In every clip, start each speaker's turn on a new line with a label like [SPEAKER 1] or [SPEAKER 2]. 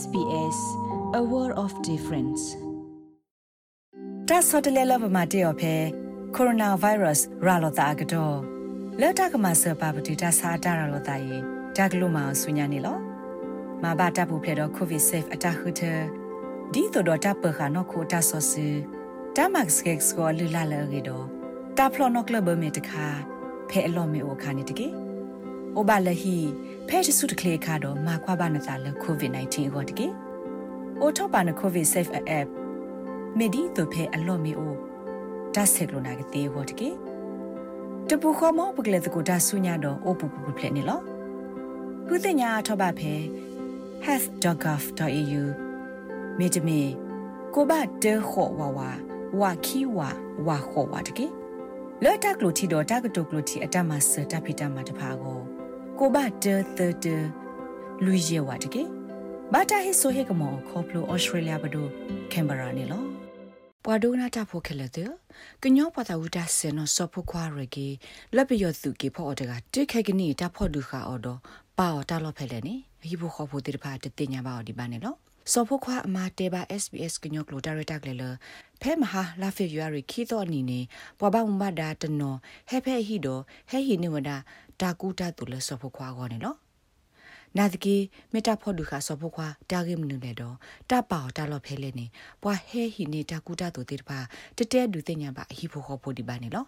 [SPEAKER 1] SBS A World of Difference
[SPEAKER 2] တာဆော့တလဲလဘမတေော်ဖဲကိုရိုနာဗိုင်းရပ်စ်ရာလောတာကတော့လက်တကမဆပပတိတာစာတာရာလောတာယေတာဂလိုမာဆုညာနေလောမဘာတပ်ဘူးဖလေတော့ကိုဗစ်ဆေ့အတာခုတဒီတော့တပ်ပခါနော်ကိုတာဆော့စီတာမက်စကက်စကိုလူလာလေရီတော့တာဖလော်နော်ကလဘမေတခါဖဲအလော်မေအိုခါနေတကေ။ အိုဘာလဟီဖဲချစုတကလေခါတော့မာခွာဘာနတာလကိုဗစ် -19 ဟောတကေ။အိုထောပါနကိုဗစ် safe app မေဒီတို့ဖဲအလော်မေအိုဒါဆက်လိုနာကတေဟောတကေ။တပူခေါ်မောပကလေတကိုဒါဆုညာတော့အိုပူပူဖလက်နေလော။ခုတင်ညာထောပါဖဲ health.gov.au မေတမီကိုဘတဲခေါ်ဝါဝါဝါခီဝါဝါခေါ်ဝါတကေ။လော်တက်ကလိုတီတော့တက်ကတုကလိုတီအတမဆတဖိတမတဖာကို ကိုဘတဲသတလူရဲဝတကေဘာတာဟိဆိုဟေကမောခေါပလိုဩစတြေးလျဘဒိုကင်ဘရာနေလောပွာဒိုနာတာဖိုခဲလေတဲ့ကညောပတာဝတာဆေနောစဖခွာရကေလက်ပယောသူကေဖော်တကတိခဲကနီတာဖော်ဒူခါအော်တော့ပါအော်တာလောဖဲလေနေဟိဘခေါ်ဖို့တိတဖာတတင်ညာပါအော်ဒီပါနေလော စောဖို့ခွာအမတေဘာ SBS ကညောကလိုဒါရတာကလေလဖဲမဟာလာဖေယူရီခီတော့နီနေပွားပါမဒါတနောဟဲဖဲဟီတော့ဟဲဟီနေဝဒါဒါကူတာတူလစောဖို့ခွာကောနေလောနာဒကီမေတာဖို့ဒုခါစောဖို့ခွာတာဂိမနုလေတော့တပေါတာလော့ဖဲလေနေပွာဟဲဟီနေတာကူတာတူတေတပါတတဲဒူတင်ညာပါအဟီဖို့ခေါ်ဖို့ဒီပါနေလော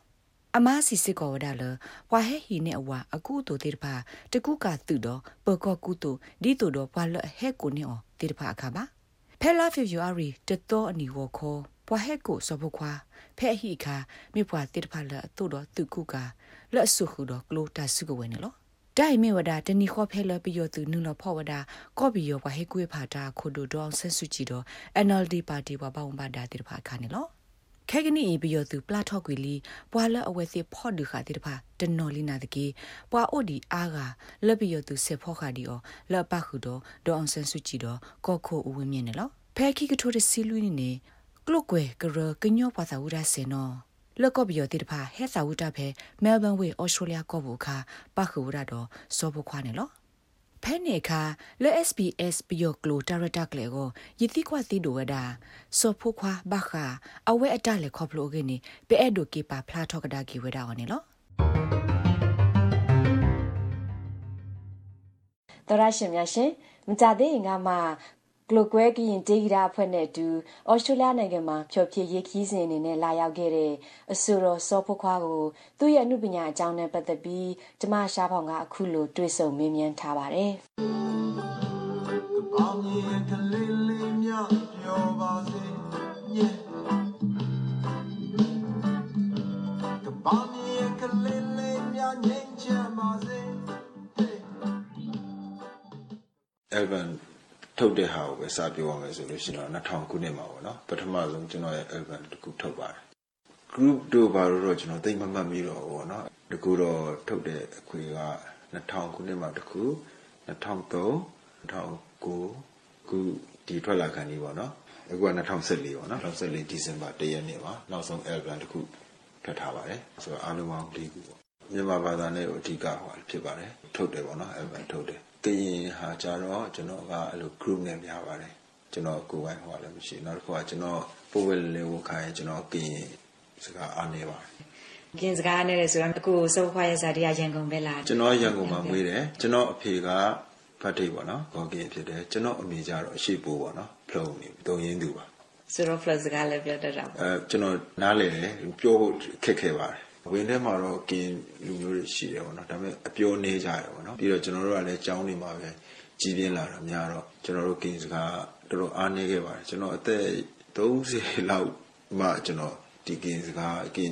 [SPEAKER 2] အမစီစစ်ကောဝဒါလပွာဟဲဟီနဲ့အဝအခုတူတေတပါတကူကသူတော့ပကောကူတူဒီတူတော့ပွာလဟဲကိုနေအောတေတပါအခါပါဖဲလာဖီယူအရီတတော်အနီဝခေါ်ပွာဟဲကိုစဘခွာဖဲဟီခါမိပွာတေတပါလတူတော့သူကူကလက်ဆုခုတော့ကလိုတာစုကဝဲနေလောတိုင်မေဝဒတနီခောဖဲလပီယောသူနုလဖောဝဒကောပီယောဘဟေကွေဖာတာခိုဒိုဒေါအောင်ဆဆူချီတော့ NLD ပါတီဘဘောင်ဘာဒါတိတဖာခါနေလော ခဲကနီဘီယောသူပလာထော့ကွေလီပွာလအဝဲစီဖော့ဒူခါတိတဖာတနော်လီနာတကေပွာအိုဒီအားကလပီယောသူစေဖော့ခါဒီအောလပခုတော့ဒေါအောင်ဆဆူချီတော့ကောခိုအဝင်းမြင်နေလောဖဲခိကထိုးတဲ့စီလူနေနေကလုတ်ကွယ်ကရကညောပါသာဝရဆေနောလကော့ဘီယောတိတဖာဟဲစာဝတာဖဲမဲလ်ဘန်ဝေးဩစတြေးလျကော့ဘူခါပခူရတော့စောဘခွားနေလော ဖဲနေခါလဲ SBS ဘီယိုကလိုတာရတာကလေကိုယတိခွာစီဒိုဝဒါစောဖို့ခွာဘခါအဝဲအတလေခေါပလိုကနေပဲအဲ့ဒိုကေပါဖလာထောက်ကဒါကီဝဒါဝနေလော
[SPEAKER 3] တော်ရရှင်များရှင်မကြသေးရင်ကမှ ဂလိုကွဲကရင်ဒေဂီရာအဖွဲ့နဲ့အတူဩစတြေးလျနိုင်ငံမှာဖျော်ဖြေရေးခီးစဉ်အနေနဲ့လာရောက်ခဲ့တဲ့အဆူရောစောဖို့ခွားကိုသူ့ရဲ့အမှုပညာအကြောင်းနဲ့ပတ်သက်ပြီးကျမရှားဖောင်ကအခုလိုတွေ့ဆုံမေးမြန်းထားပါတယ်။အောင်ရင်ကလေးလေးမြပြောပါစေညေကပောင်းရင်ကလေးလေးမြငိမ့်ချပါစေ
[SPEAKER 4] Evan ထုတ်တဲ့ဟာကိုပဲစပြောရမယ်ဆိုလို့ရှိရင်တော့2000ခုနှစ်မှာပေါ့နော်ပထမဆုံးကျွန်တော်ရဲ့ album တစ်ခုထုတ်ပါတယ် group တို့ဘာလို့တော့ကျွန်တော်သိမမှတ်မိတော့ဘူးပေါ့နော်တကူတော့ထုတ်တဲ့အခွေက2000ခုနှစ်မှာတစ်ခု2003 2009ခုဒီထွက်လာခံနေပေါ့နော်အခုက2014ပေါ့နော်2014ဒီဇင်ဘာ1ရက်နေ့မှာနောက်ဆုံး album တစ်ခုထွက်ထားပါတယ်ဆိုတော့အားလုံးပေါင်း၄ခုပေါ့မြန်မာဘာသာနဲ့အဓိကဟောဖြစ်ပါတယ်ထုတ်တယ်ပေါ့နော် album ထုတ်တယ်ကရင် ဟာကြတော့ကျွန်တော်ကအဲ့လို group နဲ့များပါတယ်ကျွန်တော်ကိုယ်ပိုင်ဟောလည်းမရှိနောက်တစ်ခုကကျွန်တော်ပို့ဝဲလေဝခိုင်းကျွန်တော်ကရင်စကားအားနေပါတယ်
[SPEAKER 3] ကင်းစကားနဲ့လေဆိုတော့ကိုစိုးခွာရစားတရားရန်ကုန်ပဲလား
[SPEAKER 4] ကျွန်တော်ရန်ကုန်မှာမွေးတယ်ကျွန်တော်အဖေကဖတ်တိတ်ပေါ့နော်ဂေါကင်ဖြစ်တယ်ကျွန်တော်အမေကြတော့အရှိပိုးပေါ့နော်ဖလုံနေတုံရင်းသူပါ
[SPEAKER 3] ဆိုတော့ plus စကားလည်းပြောတတ်တာ
[SPEAKER 4] အဲကျွန်တော်နားလေတယ်ပြောဖို့ခက်ခဲပါတယ် ဝင်းထဲမှာတော့ကင်လူမျိုးတွေရှိတယ်ပေါ့နော်ဒါပေမဲ့အပြောနေကြတယ်ပေါ့နော်ပြီးတော့ကျွန်တော်တို့ကလည်းကြောင်းနေမှာပဲကြီးပြင်းလာတာများတော့ကျွန်တော်တို့ကင်စကားတော်တော်အားနေခဲ့ပါတယ်ကျွန်တော်အသက်30လောက်မှကျွန်တော်ဒီကင်စကားကင်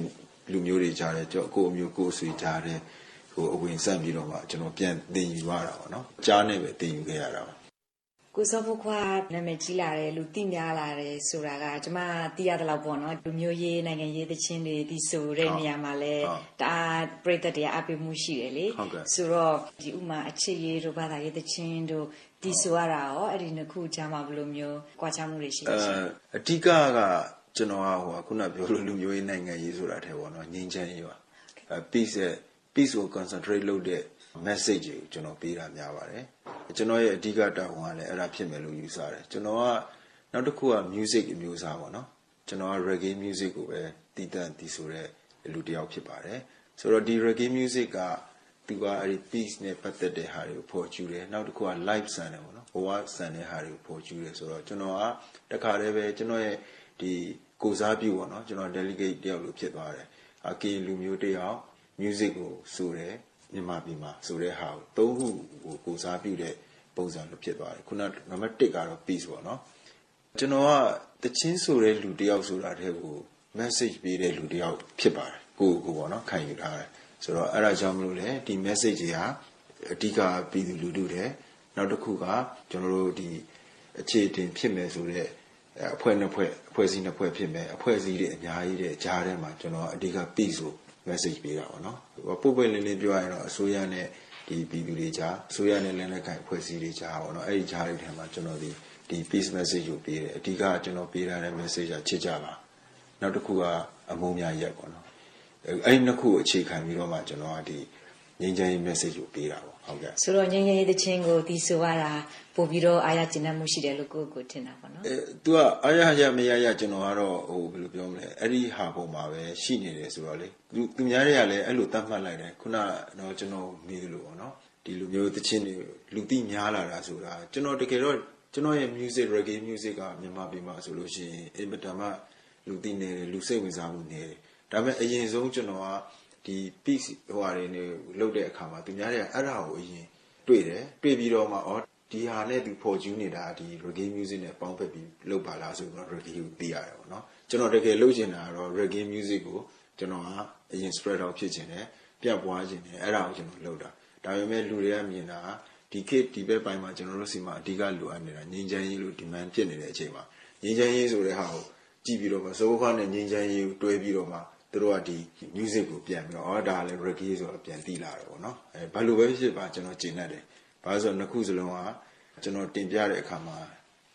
[SPEAKER 4] လူမျိုးတွေကြားတယ်ကြောကိုအမျိုးကိုဆွေကြားတယ်ဟိုအဝင်ဆက်ပြီးတော့မှကျွန်တော်ပြန်သင်ယူရတာပေါ့နော်ကြားနေပဲသင်ယူခဲ့ရတာပါ
[SPEAKER 3] ကိုစောဖို့ခွာနာမည်ကြီးလာတယ်လူသိများလာတယ်ဆိုတာကကျမသိရတယ်လို့ပေါ့နော်လူမျိုးရေးနိုင်ငံရေးသချင်းတွေဒီဆိုတဲ့နေရာမှာလဲတအားပြည်သက်တွေအပိမှုရှိတယ်လေဆိုတော့ဒီဥမာအချစ်ရေးတို့ဘာသာရေးသချင်းတို့ဒီဆိုရတာရောအဲ့ဒီနှစ်ခုကြားမှာဘယ်လိုမျိုးကြွားချမှုတွေရှိလဲ
[SPEAKER 4] ရှိအဓိကကကျွန်တော်ကဟိုခုနပြောလို့လူမျိုးရေးနိုင်ငံရေးဆိုတာထဲပေါ့နော်ငြိမ်းချမ်းရေးပါ peace peace ကို concentrate လုပ်တဲ့ message ကိုကျွန်တော်ပေးတာများပါတယ် ကျွန်တော်ရဲ့အဓိကတာဝန်ကလည်းအဲ့ဒါဖြစ်မယ်လို့ယူဆတယ်ကျွန်တော်ကနောက်တစ်ခုက music အမျိုးအစားပေါ့နော်ကျွန်တော်က reggae music ကိုပဲတည်တံ့တည်ဆိုတဲ့လူတစ်ယောက်ဖြစ်ပါတယ်ဆိုတော့ဒီ reggae music ကသူကအဲ့ဒီ peace နဲ့ပတ်သက်တဲ့ဟာတွေကိုဖော်ကျူတယ်နောက်တစ်ခုက live ဆန်တယ်ပေါ့နော်ဘဝဆန်တဲ့ဟာတွေကိုဖော်ကျူတယ်ဆိုတော့ကျွန်တော်ကတခါတည်းပဲကျွန်တော်ရဲ့ဒီကိုစားပြုပေါ့နော်ကျွန်တော် delegate တယောက်လိုဖြစ်သွားတယ်အကေလူမျိုးတယောက် music ကိုဆိုတယ် မြန်မာပြည်မှာဆိုတဲ့ဟာကိုသုံးခုကိုကိုစားပြုတဲ့ပုံစံလိုဖြစ်သွားတယ်ခုနနံပါတ်1ကတော့ peace ပေါ့နော်ကျွန်တော်ကတချင်းဆိုတဲ့လူတယောက်ဆိုတာတည်းကို message ပေးတဲ့လူတယောက်ဖြစ်ပါတယ်ကိုကိုပေါ့နော်ခံယူထားတယ်ဆိုတော့အဲ့ဒါကြောင့်မလို့လေဒီ message တွေဟာအဓိကပြည်သူလူထုတဲ့နောက်တစ်ခုကကျွန်တော်တို့ဒီအခြေတင်ဖြစ်မယ်ဆိုတဲ့အဖွဲ့နှစ်ဖွဲ့အဖွဲ့အစည်းနှစ်ဖွဲ့ဖြစ်မယ်အဖွဲ့အစည်းတွေအများကြီးတဲ့ကြားထဲမှာကျွန်တော်အဓိက peace ကို message ပေးတာပေါ့နော်ပုတ်ပွင့်လင်းလင်းပြောရရင်တော့အစိုးရနဲ့ဒီပြည်သူတွေကြားအစိုးရနဲ့လက်နက်ကိုင်အဖွဲ့အစည်းတွေကြားပေါ့နော်အဲ့ဒီကြားတွေထဲမှာကျွန်တော်ဒီဒီ peace message ကိုပေးတယ်အဓိကကျွန်တော်ပေးထားတဲ့ message ကချစ်ကြပါနောက်တစ်ခုကအမုန်းများရက်ပေါ့နော်အဲ့ဒီနှစ်ခုအခြေခံပြီးတော့မှကျွန်တော်ကဒီငြိမ်းချမ်းရေး message ကိုပေးတာပေါ့ ဟုတ်ကဲ့
[SPEAKER 3] ဆိုတော့ငြိမ်းချမ်းရေးတခြင်းကိုဒီဆိုရတာပို့ပြီးတော့အားရကျဉ်းမှုရှိတယ်လို့ကိုကိုထင်တာပေါ့နော်
[SPEAKER 4] အဲ तू ကအားရရမရရကျွန်တော်ကတော့ဟိုဘယ်လိုပြောမလဲအဲ့ဒီဟာပုံမှာပဲရှိနေတယ်ဆိုတော့လေသူသူများတွေကလည်းအဲ့လိုတတ်မှတ်လိုက်တယ်ခုနတော့ကျွန်တော်မေးသလိုပေါ့နော်ဒီလူမျိုးတခြင်းတွေလူသိများလာတာဆိုတာကျွန်တော်တကယ်တော့ကျွန်တော်ရဲ့ music reggae music ကမြန်မာပြည်မှာဆိုလို့ရှိရင်အင်မတန်မှလူသိနေတယ်လူစိတ်ဝင်စားမှုနေတယ်ဒါပေမဲ့အရင်ဆုံးကျွန်တော်က ဒီ peace ဟိုဟာတွေနေလုပ်တဲ့အခါမှာသူများတွေကအဲ့ဒါကိုအရင်တွေ့တယ်တွေ့ပြီးတော့မှဩဒီဟာနဲ့သူဖော်ကျူးနေတာဒီ reggae music နဲ့ပေါင်းဖက်ပြီးလုပ်ပါလားဆိုတော့ reggae ကိုသိရတယ်ပေါ့နော်ကျွန်တော်တကယ်လုပ်ချင်တာကတော့ reggae music ကိုကျွန်တော်ကအရင် spread out ဖြစ်ချင်တယ်ပြတ်ပွားချင်တယ်အဲ့ဒါကိုကျွန်တော်လုပ်တာဒါပေမဲ့လူတွေကမြင်တာဒီခေတ်ဒီဘက်ပိုင်းမှာကျွန်တော်တို့စီမှာအဓိကလိုအပ်နေတာငြိမ်းချမ်းရေးလို့ demand ဖြစ်နေတဲ့အချိန်မှာငြိမ်းချမ်းရေးဆိုတဲ့ဟာကိုကြည့်ပြီးတော့မှစိုးခွားနဲ့ငြိမ်းချမ်းရေးကိုတွဲပြီးတော့မှ သူတို့ကဒီ music ကိုပြန်ပြီးတော့အော်ဒါလည်း reggae ဆိုတော့ပြန်သိလာတယ်ပေါ့နော်အဲဘာလို့ပဲဖြစ်ပါကျွန်တော်ကျင်တတ်တယ်ဘာလို့ဆိုတော့နှစ်ခုစလုံးကကျွန်တော်တင်ပြတဲ့အခါမှာ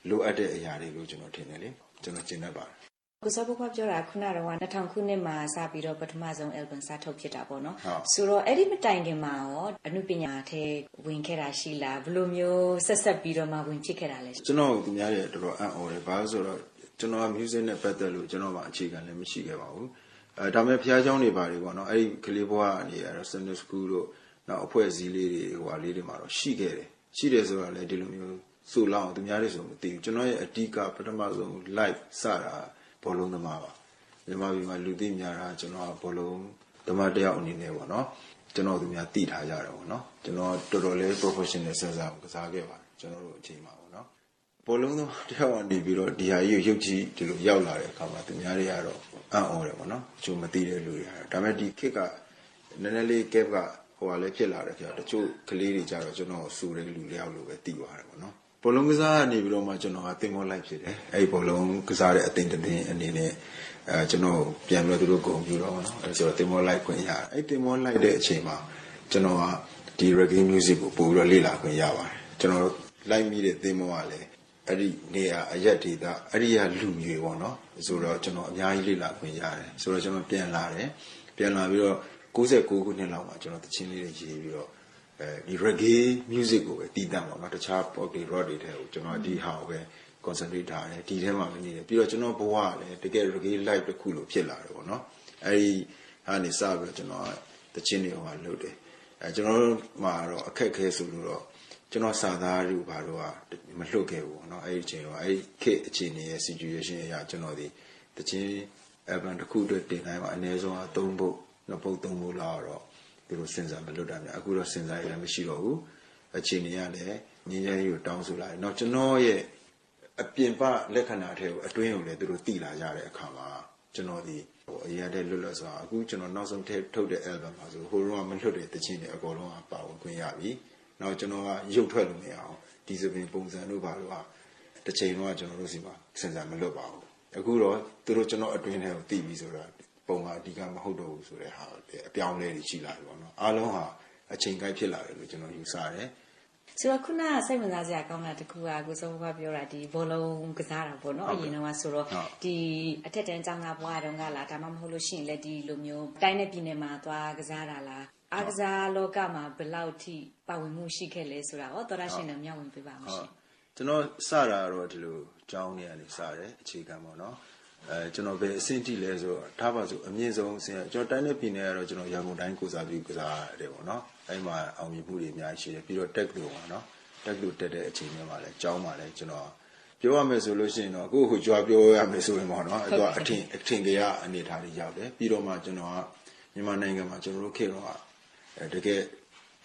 [SPEAKER 4] လိုအပ်တဲ့အရာတွေလို့ကျွန်တော်ထင်တယ်လေကျွန်တော်ကျင်တတ်ပါတယ်
[SPEAKER 3] ကိုစောဘခွာပြောတာခုနကတော့2000ခုနှစ်မှာစပြီးတော့ပထမဆုံး album စထုတ်ဖြစ်တာပေါ့နော်ဆိုတော့အဲ့ဒီမတိုင်ခင်မှာရောအမှုပညာထဲဝင်ခဲ့တာရှိလားဘယ်လိုမျိုးဆက်ဆက်ပြီးတော့မှဝင်ဖြစ်ခဲ့တာလဲ
[SPEAKER 4] ကျွန်တော်သူများတွေတော်တော်အံ့ဩတယ်ဘာလို့ဆိုတော့ကျွန်တော်က music နဲ့ပတ်သက်လို့ကျွန်တော်မှအခြေခံလည်းမရှိခဲ့ပါဘူး အဲဒါမဲ့ဖျားเจ้าတွေပါတယ်ပေါ့နော်အဲ့ဒီကလေးဘွားကနေရတော့ Sunday School တို့နောက်အဖွဲ့အစည်းလေးတွေဟိုဟာလေးတွေမှာတော့ရှိခဲ့တယ်ရှိတယ်ဆိုတော့လည်းဒီလိုမျိုးဆိုလောက်သူများတွေဆိုမသိဘူးကျွန်တော်ရဲ့အဓိကပထမဆုံး live စတာဘောလုံးသမားပါမြန်မာပြည်မှာလူသိများတာကျွန်တော်ကဘောလုံးသမားတယောက်အနေနဲ့ပေါ့နော်ကျွန်တော်သူများတည်ထားကြတယ်ပေါ့နော်ကျွန်တော်တော်တော်လေး professional ဆက်စားကစားခဲ့ပါတယ်ကျွန်တော်တို့အချိန်မှာပေါ့နော် ဘောလုံးသမားတယောက်ကနေပြီးတော့ဒီဟာကြီးကိုရုပ်ကြည့်ဒီလိုရောက်လာတဲ့အခါမှာသူများတွေကတော့အံ့ဩတယ်ပေါ့နော်ကျိုးမသိတဲ့လူတွေဟာဒါပေမဲ့ဒီခစ်ကနည်းနည်းလေး gap ကဟိုဟာလည်းဖြစ်လာတယ်ကြာတချို့ကလေးတွေကြတော့ကျွန်တော်စူတဲ့လူတယောက်လိုပဲတည်သွားတယ်ပေါ့နော်ဘောလုံးကစားကနေပြီးတော့မှကျွန်တော်ကတင်မောလိုက်ဖြစ်တယ်အဲ့ဒီဘောလုံးကစားတဲ့အသင်တင်းအနေနဲ့အဲကျွန်တော်ပြန်ပြီးတော့သူတို့ဂုဏ်ပြုတော့နော်အဲဆိုတော့တင်မောလိုက်ခွင့်ရတယ်အဲ့တင်မောလိုက်တဲ့အချိန်မှာကျွန်တော်ကဒီ reggae music ကိုပို့ပြီးတော့လေ့လာခွင့်ရပါတယ်ကျွန်တော်လိုက်မိတဲ့တင်မောကလည်း အဲ့ဒီနေရာအရက်ဒေတာအဲ့ဒီကလူမျိုးပေါ့နော်ဆိုတော့ကျွန်တော်အများကြီးလေ့လာခွင့်ရတယ်ဆိုတော့ကျွန်တော်ပြန်လာတယ်ပြန်လာပြီးတော့69ခုနှစ်လောက်မှာကျွန်တော်တချင်းလေးတွေရေးပြီးတော့အဲဒီ reggae music ကိုပဲတည်တံ့ပါတော့တခြား pop တွေ rock တွေထဲကိုကျွန်တော်ဒီဟာကိုပဲ concentrate ထားတယ်ဒီထဲမှာမနေတယ်ပြီးတော့ကျွန်တော်ဘဝကလည်းတကယ် reggae live တစ်ခုလို့ဖြစ်လာတယ်ပေါ့နော်အဲဒီဟာနေစပြီးတော့ကျွန်တော်တချင်းတွေဟိုလုပ်တယ်အဲကျွန်တော်မှာတော့အခက်ခဲဆိုလို့တော့ ကျွန်တော်စာသားတွေဘာလို့ကမလွတ်ခဲ့ဘူးเนาะအဲ့ဒီအချိန်ကအဲ့ဒီခေတ်အခြေအနေရဲ့ situation အရာကျွန်တော်ဒီတချင်း album တစ်ခုအတွက်တင်တိုင်းမှာအနည်းဆုံး3ပုတ်နှစ်ပုတ်3ပုတ်လောက်တော့သူတို့စဉ်းစားမလွတ်တာများအခုတော့စဉ်းစားရလည်းမရှိတော့ဘူးအခြေအနေကလည်းငင်းရဲကိုတောင်းဆိုလာတယ်เนาะကျွန်တော်ရဲ့အပြင်ပလက္ခဏာတွေကိုအတွင်းကိုလည်းသူတို့သိလာကြတဲ့အခါမှာကျွန်တော်ဒီဟိုအရင်တည်းလွတ်လပ်စွာအခုကျွန်တော်နောက်ဆုံးထည့်ထုတ်တဲ့ album မှာဆိုဟိုတော့မလွတ်တဲ့တချင်းတွေအကုန်လုံးကပါဝင်ခွင့်ရပြီ နောက်ကျွန်တော်ကရုပ်ထွက်လို့မရအောင်ဒီစပင်ပုံစံတို့ဘာလို့ဟာတစ်ချိန်တော့ကျွန်တော်တို့စီမှာစဉ်းစားမလွတ်ပါဘူးအခုတော့သူတို့ကျွန်တော်အတွင်းထဲကိုသိပြီဆိုတော့ပုံကအဓိကမဟုတ်တော့ဘူးဆိုတဲ့ဟာအပြောင်းလဲတွေရှိလာပြီပေါ့နော်အားလုံးဟာအချိန်ကိုက်ဖြစ်လာတယ်လို့ကျွန်တော်ယူဆတယ်
[SPEAKER 3] ဆိုတော့ခုနစိတ်ဝင်စားစရာကောင်းတာတခုကကိုစောဘကပြောတာဒီဘောလုံးကစားတာပေါ့နော်အရင်တော့ဆိုတော့ဒီအထက်တန်းကျောင်းသားဘွားတုန်းကလားဒါမှမဟုတ်လို့ရှိရင်လည်းဒီလိုမျိုးတိုင်းနဲ့ပြည်နယ်မှာသွားကစားတာလား အားကစားလောကမှာဘယ်လောက်ထိပါဝင်မှုရှိခဲ့လဲဆိုတာရောသောရရှင်နဲ့မျှဝေပေးပါမ
[SPEAKER 4] ဟု
[SPEAKER 3] ရှင်
[SPEAKER 4] တ်ကျွန်တော်စတာတော့ဒီလိုကြောင်းနေရနေစတယ်အခြေခံပေါ့နော်အဲကျွန်တော်ပဲအဆင့်တိလဲဆိုတော့ထားပါဆိုအမြင့်ဆုံးအဆင့်ကကျွန်တော်တိုင်းနဲ့ပြည်နယ်ကတော့ကျွန်တော်ရန်ကုန်တိုင်းကိုစားပြုကစားရတယ်ပေါ့နော်အဲဒီမှာအောင်မြင်မှုတွေအများကြီးရှိတယ်ပြီးတော့တက်လို့ပေါ့နော်တက်လို့တက်တဲ့အချိန်မျိုးမှာလဲကြောင်းမှာလဲကျွန်တော်ပြောရမယ်ဆိုလို့ရှိရင်တော့အခုအခုကြွားပြောရမယ်ဆိုရင်ပေါ့နော်အဲ့တော့အထင်အထင်ကြီးအနေထားတွေရောက်တယ်ပြီးတော့မှကျွန်တော်ကမြန်မာနိုင်ငံမှာကျွန်တော်တို့ခေတ်တော့ အဲတကယ်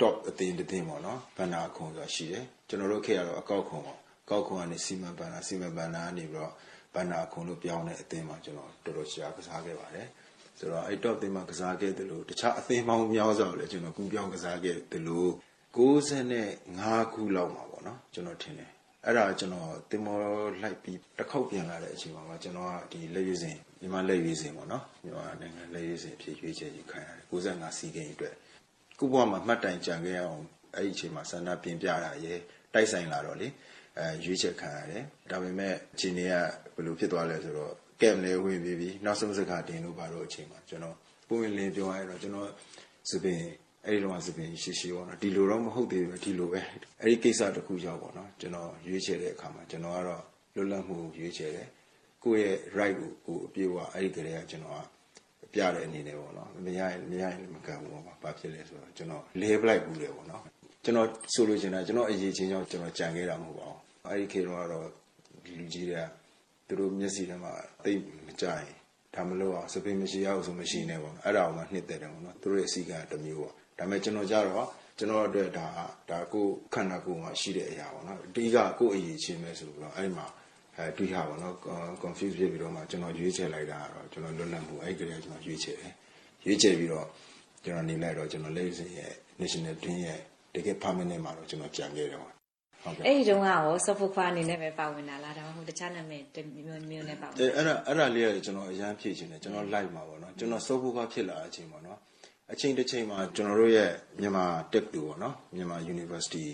[SPEAKER 4] top အသင်းတစ်သင်းပေါ့နော်ဘန္နာခုံဆိုတာရှိတယ်ကျွန်တော်တို့ခေတ်ကတော့အကောက်ခုံပေါ့အကောက်ခုံကနေစီမံဘန္နာစီမံဘန္နာကနေပြီးတော့ဘန္နာခုံလို့ပြောင်းတဲ့အသင်းမှာကျွန်တော်တော်တော်ရှားကစားခဲ့ပါတယ်ဆိုတော့အဲ့ top အသင်းမှာကစားခဲ့တယ်လို့တခြားအသင်းပေါင်းများစွာကိုလည်းကျွန်တော်ကူးပြောင်းကစားခဲ့တယ်လို့65ခုလောက်မှာပေါ့နော်ကျွန်တော်ထင်တယ်အဲ့ဒါကျွန်တော်တင်မောလိုက်ပြီးတစ်ခေါက်ပြန်လာတဲ့အချိန်မှာကျွန်တော်ကဒီလက်ရွေးစင်မြန်မာလက်ရွေးစင်ပေါ့နော်မြန်မာနိုင်ငံလက်ရွေးစင်ဖြစ်ရွေးချယ်ကြီးခံရတယ်65စီးကိန်းအတွက် ခုဘဝမှာမှတ်တိုင်ကြံခဲ့အောင်အဲ့ဒီအချိန်မှာဆန္ဒပြင်ပြတာရေတိုက်ဆိုင်လာတော့လေအဲရွေးချက်ခံရတယ်ဒါပေမဲ့အချိန်တွေကဘယ်လိုဖြစ်သွားလဲဆိုတော့ကက်မလဲဝင်ပြီးပြီးနောက်ဆုံးစကားတင်လို့ပါတော့အချိန်မှာကျွန်တော်ပုံဝင်လင်းပြောရတော့ကျွန်တော်စပင်အဲ့ဒီတော့စပင်ရှိရှိပေါ့နော်ဒီလိုတော့မဟုတ်သေးဘူးဒီလိုပဲအဲ့ဒီကိစ္စတစ်ခုကြောင့်ပေါ့နော်ကျွန်တော်ရွေးချယ်တဲ့အခါမှာကျွန်တော်ကတော့လွတ်လပ်မှုရွေးချယ်တယ်ကိုယ့်ရဲ့ right ကိုကိုယ်အပြည့်အဝအဲ့ဒီကလေးကကျွန်တော်က ပြတဲ့အနေနဲ့ပေါ့နော်မရရင်မရရင်လည်းမကန်ဘူးပေါ့ဘာဖြစ်လဲဆိုတော့ကျွန်တော်လဲပလိုက်ဘူးလေပေါ့နော်ကျွန်တော်ဆိုလိုချင်တာကျွန်တော်အရေးချင်းကြောင့်ကျွန်တော်ကြံခဲ့တာမဟုတ်ပါဘူးအဲ့ဒီခေတ်တော့ကတော့လူကြီးတွေကသူတို့မျက်စိထဲမှာသိမကြရင်ဒါမလို့အောင်စပင်းမရှိရအောင်ဆိုမရှိနေပေါ့နော်အဲ့ဒါအောင်မှနှစ်သက်တယ်ပေါ့နော်သူတို့ရဲ့အစီကံတစ်မျိုးပေါ့ဒါပေမဲ့ကျွန်တော်ကြတော့ကျွန်တော်အတွက်ဒါဒါကိုခန္ဓာကိုယ်မှာရှိတဲ့အရာပေါ့နော်အတိကကိုယ်အရေးချင်းပဲဆိုပြီးတော့အဲ့ဒီမှာ အဲတွေးရပါတော့ confuse ဖြစ်ပြီးတော့မှကျွန်တော်ရွေးချယ်လိုက်တာကတော့ကျွန်တော်လွတ်လပ်မှုအဲ့ဒီကလေးကကျွန်တော်ရွေးချယ်တယ်ရွေးချယ်ပြီးတော့ကျွန်တော်နေလိုက်တော့ကျွန်တော်လက်စင်ရဲ့ national team ရဲ့တကယ် permanent မှာတော့ကျွန်တော်ကြံခဲ့တယ်ပေါ့ဟုတ်ကဲ့
[SPEAKER 3] အဲ့ဒီတုန်းကရောဆော့ဖူခွာအနေနဲ့ပဲပါဝင်တာလားဒါမှမဟုတ်တခြားနာမည်တစ်မျိုးမျိုးနဲ့ပါဝင်
[SPEAKER 4] အဲအဲ့ဒါအဲ့ဒါလေးကကျွန်တော်အရန်ဖြည့်ချင်တယ်ကျွန်တော် live မှာပေါ့နော်ကျွန်တော်စောဖို့ကဖြစ်လာတဲ့အချိန်ပေါ့နော်အချိန်တစ်ချိန်မှာကျွန်တော်တို့ရဲ့မြန်မာ tech တူပေါ့နော်မြန်မာ university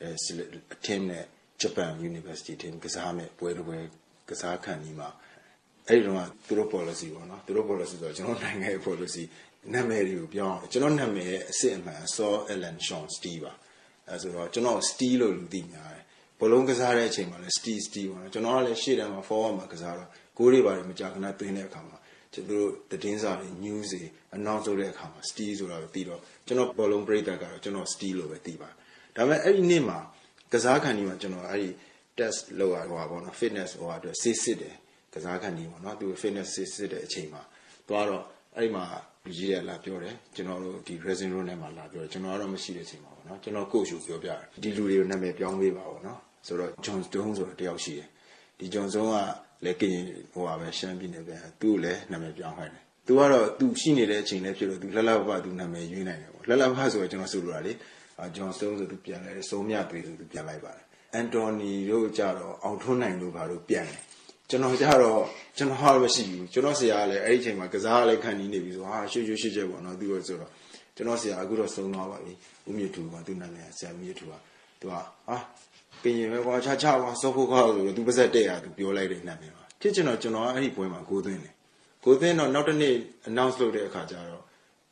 [SPEAKER 4] အဲ team နဲ့ Japan University team ကစားမဲ့ပွဲတစ်ပွဲကစားခံဒီမှာအဲ့ဒီတော့ကသူတို့ policy ပေါ့နော်သူတို့ policy ဆိုတော့ကျွန်တော်နိုင်ငံရဲ့ policy နာမည်တွေကိုပြောင်းအောင်ကျွန်တော်နာမည်ရဲ့အစစ်အမှန် Saul Allen Sean Steve ပါအဲဆိုတော့ကျွန်တော် Steve လို့လူသိများတယ်ဘလုံးကစားတဲ့အချိန်မှာလည်း Steve Steve ပေါ့နော်ကျွန်တော်ကလည်းရှေ့တန်းမှာ forward မှာကစားတော့ကိုးတွေပါတယ်မကြာခဏသွင်းတဲ့အခါမှာကျွန်တော်တို့သတင်းစာတွေ news တွေ announce လုပ်တဲ့အခါမှာ Steve ဆိုတာပဲသိတော့ကျွန်တော်ဘလုံးပရိသတ်ကတော့ကျွန်တော် Steve လို့ပဲသိပါဒါပေမဲ့အဲ့ဒီနေ့မှာ ကစားခံဒီမှာကျွန်တော်အဲ့ဒီ test လုပ်ရဟိုပါပေါ့နော် fitness ဟိုဟာအတွက်စစ်စစ်တယ်ကစားခံဒီပေါ့နော်သူ fitness စစ်စစ်တဲ့အချိန်မှာသွားတော့အဲ့ဒီမှာလူကြီးတွေကလာပြောတယ်ကျွန်တော်တို့ဒီ dressing room ထဲမှာလာပြောတယ်ကျွန်တော်ကတော့မရှိတဲ့အချိန်မှာပေါ့နော်ကျွန်တော် coach ကိုပြောပြတယ်ဒီလူတွေကိုနာမည်ပြောင်းပေးပါပေါ့နော်ဆိုတော့ John Stone ဆိုတော့တယောက်ရှိတယ်ဒီ John Stone ကလည်းကရင်ဟိုပါပဲရှမ်းပြည်နယ်ပဲသူ့ကိုလည်းနာမည်ပြောင်းခိုင်းတယ်သူကတော့သူရှိနေတဲ့အချိန်လည်းဖြစ်လို့သူလှလှပပသူနာမည်ရွေးနိုင်တယ်ပေါ့လှလှပပဆိုတော့ကျွန်တော်ဆိုလိုတာလေ အာ John Stone ဆိုသူပြန်လိုက်တယ်စုံမြသွေးဆိုသူပြန်လိုက်ပါတယ်အန်တိုနီတို့ကြတော့အောင်ထွန်းနိုင်တို့ဘာလို့ပြန်လဲကျွန်တော်ကြတော့ကျွန်တော်ဟာမရှိဘူးကျွန်တော်ဆရာကလည်းအဲ့ဒီအချိန်မှာကစားလည်းခံနေနေပြီဆိုဟာရွှေရွှေရွှေချက်ပေါ့နော်သူကဆိုတော့ကျွန်တော်ဆရာအခုတော့ဆုံးသွားပါပြီဦးမြင့်သူကသူနာမည်ဆရာမြင့်သူကသူကဟာကရင်ပဲကွာချာချာကွာစောဖို့ကောက်ဆိုတော့သူပါဇက်တဲ့ရသူပြောလိုက်တဲ့နာမည်ပါဖြစ်ချင်တော့ကျွန်တော်ကအဲ့ဒီပွဲမှာကိုသွင်းတယ်ကိုသွင်းတော့နောက်တစ်နေ့ announce လုပ်တဲ့အခါကျတော့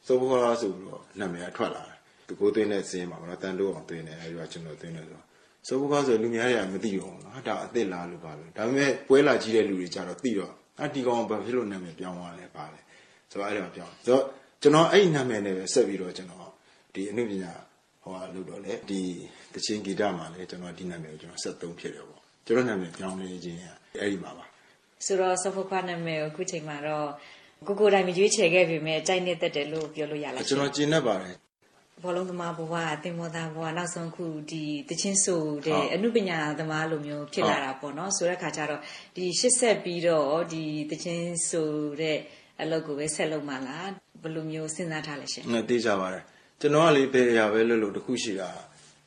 [SPEAKER 4] စောဖို့ကောက်ဆိုပြီးတော့နာမည်ကထွက်လာတယ် သူကိုသွင်းတဲ့စင်းမှာပေါ့နော်တန်တိုးအောင်သွင်းတယ်အဲ့ဒီကကျွန်တော်သွင်းတယ်ဆိုတော့ဆိုဘုကားဆိုလူများတွေကမသိတော့ဘူးနော်ဒါအစ်စ်လားလို့ပါလို့ဒါပေမဲ့ပွဲလာကြီးတဲ့လူတွေကြတော့သိတော့အတီကောင်ဘာဖြစ်လို့နာမည်ပြောင်းသွားလဲပါလဲဆိုတော့အဲ့ဒါပြောင်းဆိုတော့ကျွန်တော်အဲ့ဒီနာမည်နဲ့ပဲဆက်ပြီးတော့ကျွန်တော်ဒီအနုပညာဟိုဟာလို့တော့လေဒီတချင်းဂီတမှာလည်းကျွန်တော်ဒီနာမည်ကိုကျွန်တော်ဆက်သုံးဖြစ်တယ်ပေါ့ကျွန်တော်နာမည်ပြောင်းနေခြင်းအဲ့ဒီမှာပါ
[SPEAKER 3] ဆိုတော့ဆော့ဖူခွာနာမည်ကိုအခုချိန်မှာတော့ကိုကိုတိုင်းမရွေးချယ်ခဲ့ပြီမဲ့ကြိုက်နေတတ်တယ်လို့ပြောလို့ရလား
[SPEAKER 4] ကျွန်တော်ကျင်တတ်ပါတယ်
[SPEAKER 3] ဘောလုံးသမားဘဝအသင်္ဘောသားဘဝနောက်ဆုံးခုဒီတချင်းဆိုတဲ့အမှုပညာသမားလိုမျိုးဖြစ်လာတာပေါ့နော်ဆိုတဲ့ခါကျတော့ဒီရှစ်ဆက်ပြီးတော့ဒီတချင်းဆိုတဲ့အလုပ်ကိုပဲဆက်လုပ်မှလားဘယ်လိုမျိုးစဉ်းစားထားလဲရှင်
[SPEAKER 4] ငါသိကြပါတယ်ကျွန်တော်ကလေဘယ်အရာပဲလို့လို့တခုရှိတာ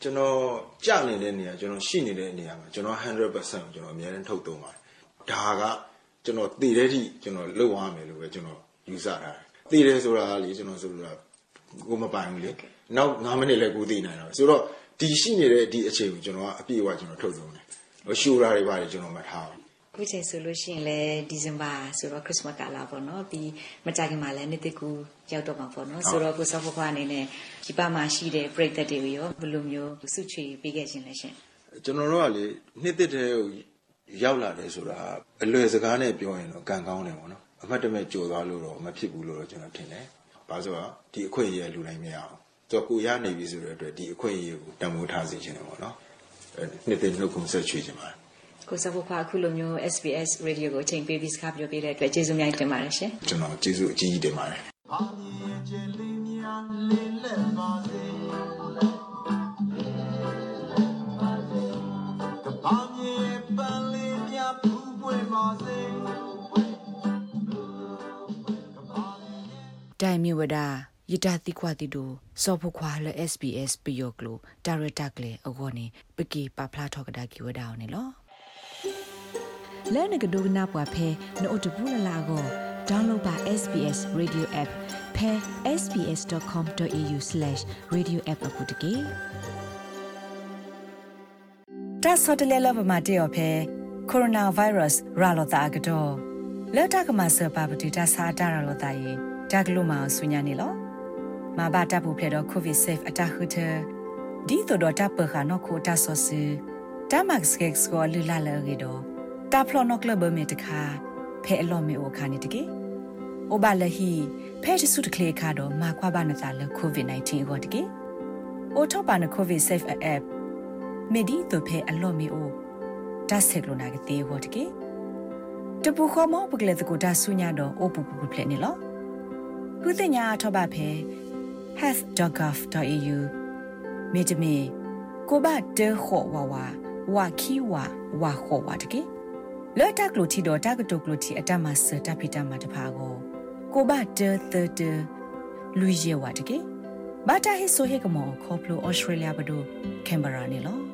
[SPEAKER 4] ကျွန်တော်ကြနေတဲ့နေရာကျွန်တော်ရှိနေတဲ့နေရာမှာကျွန်တော်100%ကျွန်တော်အများနဲ့ထုတ်သုံးပါတယ်ဒါကကျွန်တော်တည်တဲ့ထိကျွန်တော်လုပ်ရမယ်လို့ပဲကျွန်တော်ယူဆထားတယ်တည်တယ်ဆိုတာကလေကျွန်တော်ဆိုလိုတာကိုမပိုင်ဘူးလေ နောက်9မိနစ်လည်းကိုသိနိုင်တော့ဆိုတော့ဒီရှိနေတဲ့ဒီအချိန်ကိုကျွန်တော်ကအပြည့်အဝကျွန်တော်ထုတ်သုံးတယ်ဟိုရှိုးတာတွေပါတယ်ကျွန်တော်မထားဘူး
[SPEAKER 3] ခုချိန်ဆိုလို့ရှိရင်လည်းဒီဇင်ဘာဆိုတော့ခရစ်စမတ်ကာလပေါ့နော်ပြီးမကြခင်မှာလည်းနှစ်တကူရောက်တော့မှာပေါ့နော်ဆိုတော့ကိုစောဖခွားအနေနဲ့ဒီပါမှာရှိတဲ့ပြိသက်တွေရောဘယ်လိုမျိုးစုချွေပေးခဲ့ခြင်းလဲရှင်
[SPEAKER 4] ကျွန်တော်တို့ကလေနှစ်သက်တဲ့ရောက်လာတယ်ဆိုတာအလွယ်စကားနဲ့ပြောရင်တော့ကံကောင်းတယ်ပေါ့နော်အမှတ်တမဲ့ကြော်သွားလို့တော့မဖြစ်ဘူးလို့တော့ကျွန်တော်ထင်တယ်။ဘာလို့ဆိုတော့ဒီအခွင့်အရေးလူတိုင်းမရအောင်။ ဆိုတော့ကိုရနေပြီဆိုတဲ့အတွက်ဒီအခွင့်အရေးကိုတံမိုးထားစေချင်တယ်ပေါ့နော်။နှစ်သိနှုတ်ခွန်းဆက်ချွေချင်ပါတယ်။
[SPEAKER 3] ကိုစဖို့ခွာအခုလိုမျိုး SBS Radio ကိုအချိန်ပေးပြီးစကားပြောပြတဲ့အတွက်ကျေးဇူးများတင်ပါတယ်ရှင်။
[SPEAKER 4] ကျွန်တော်ကျေးဇူးအကြီးကြီးတင်ပါတယ်။ဘာမြေကျလေးများလေးလက်ပါစေ
[SPEAKER 2] တိုင်မြဝဒ ယတတိခွာတိတူစောဖခွာလ SBS ပယောကလိုဒါရတာကလေအကောနေပကီပပလာထောကဒါကီဝဒါအောင်နေလောလဲနကဒိုနာပွားဖဲနို့တဘူးလလာကို download ပါ SBS radio app ဖဲ sbs.com.au/radioapp အပုတကေတာဆောတလဲလဘမတေော်ဖဲ coronavirus ရာလောတာကတော့လက်တကမဆပပတိတာစာတာရလောတာယေတာကလုမာဆုညာနေလော မဘာတာပူဖလေတော့ကိုဗစ်ဆေးဖ်အတာခုတဒီတော့တာပခါနောခိုတာဆောစီတာမက်စကက်စကိုလူလာလေရီတော့တာဖလောနောကလဘမေတခါဖဲအလောမေအိုခါနေတကေအိုဘာလဟီဖဲတဆုတကလေခါတော့မာခွာဘာနတာလကိုဗစ် -19 ကိုတကေအိုထောပါနကိုဗစ်ဆေးဖ်အပ်မေဒီတော့ဖဲအလောမေအိုတာဆက်ကလိုနာကတေဟောတကေတပူခေါမောပကလေတကိုတာဆုညာတော့အိုပူပူဖလေနေလောခုတင်ညာထောပါဖဲ health.gov.au မြေတမီကိုဘတဲခေါ်ဝါဝါဝါခီဝါဝါခေါ်ဝါတကေလော်တက်လိုတီတော့တကတုကလိုတီအတမဆတပိတမတဖာကိုကိုဘတဲသတဲလူရဲဝါတကေဘာတာဟိဆိုဟေကမောခေါပလိုဩစတြေးလျဘဒိုကင်ဘရာနေလော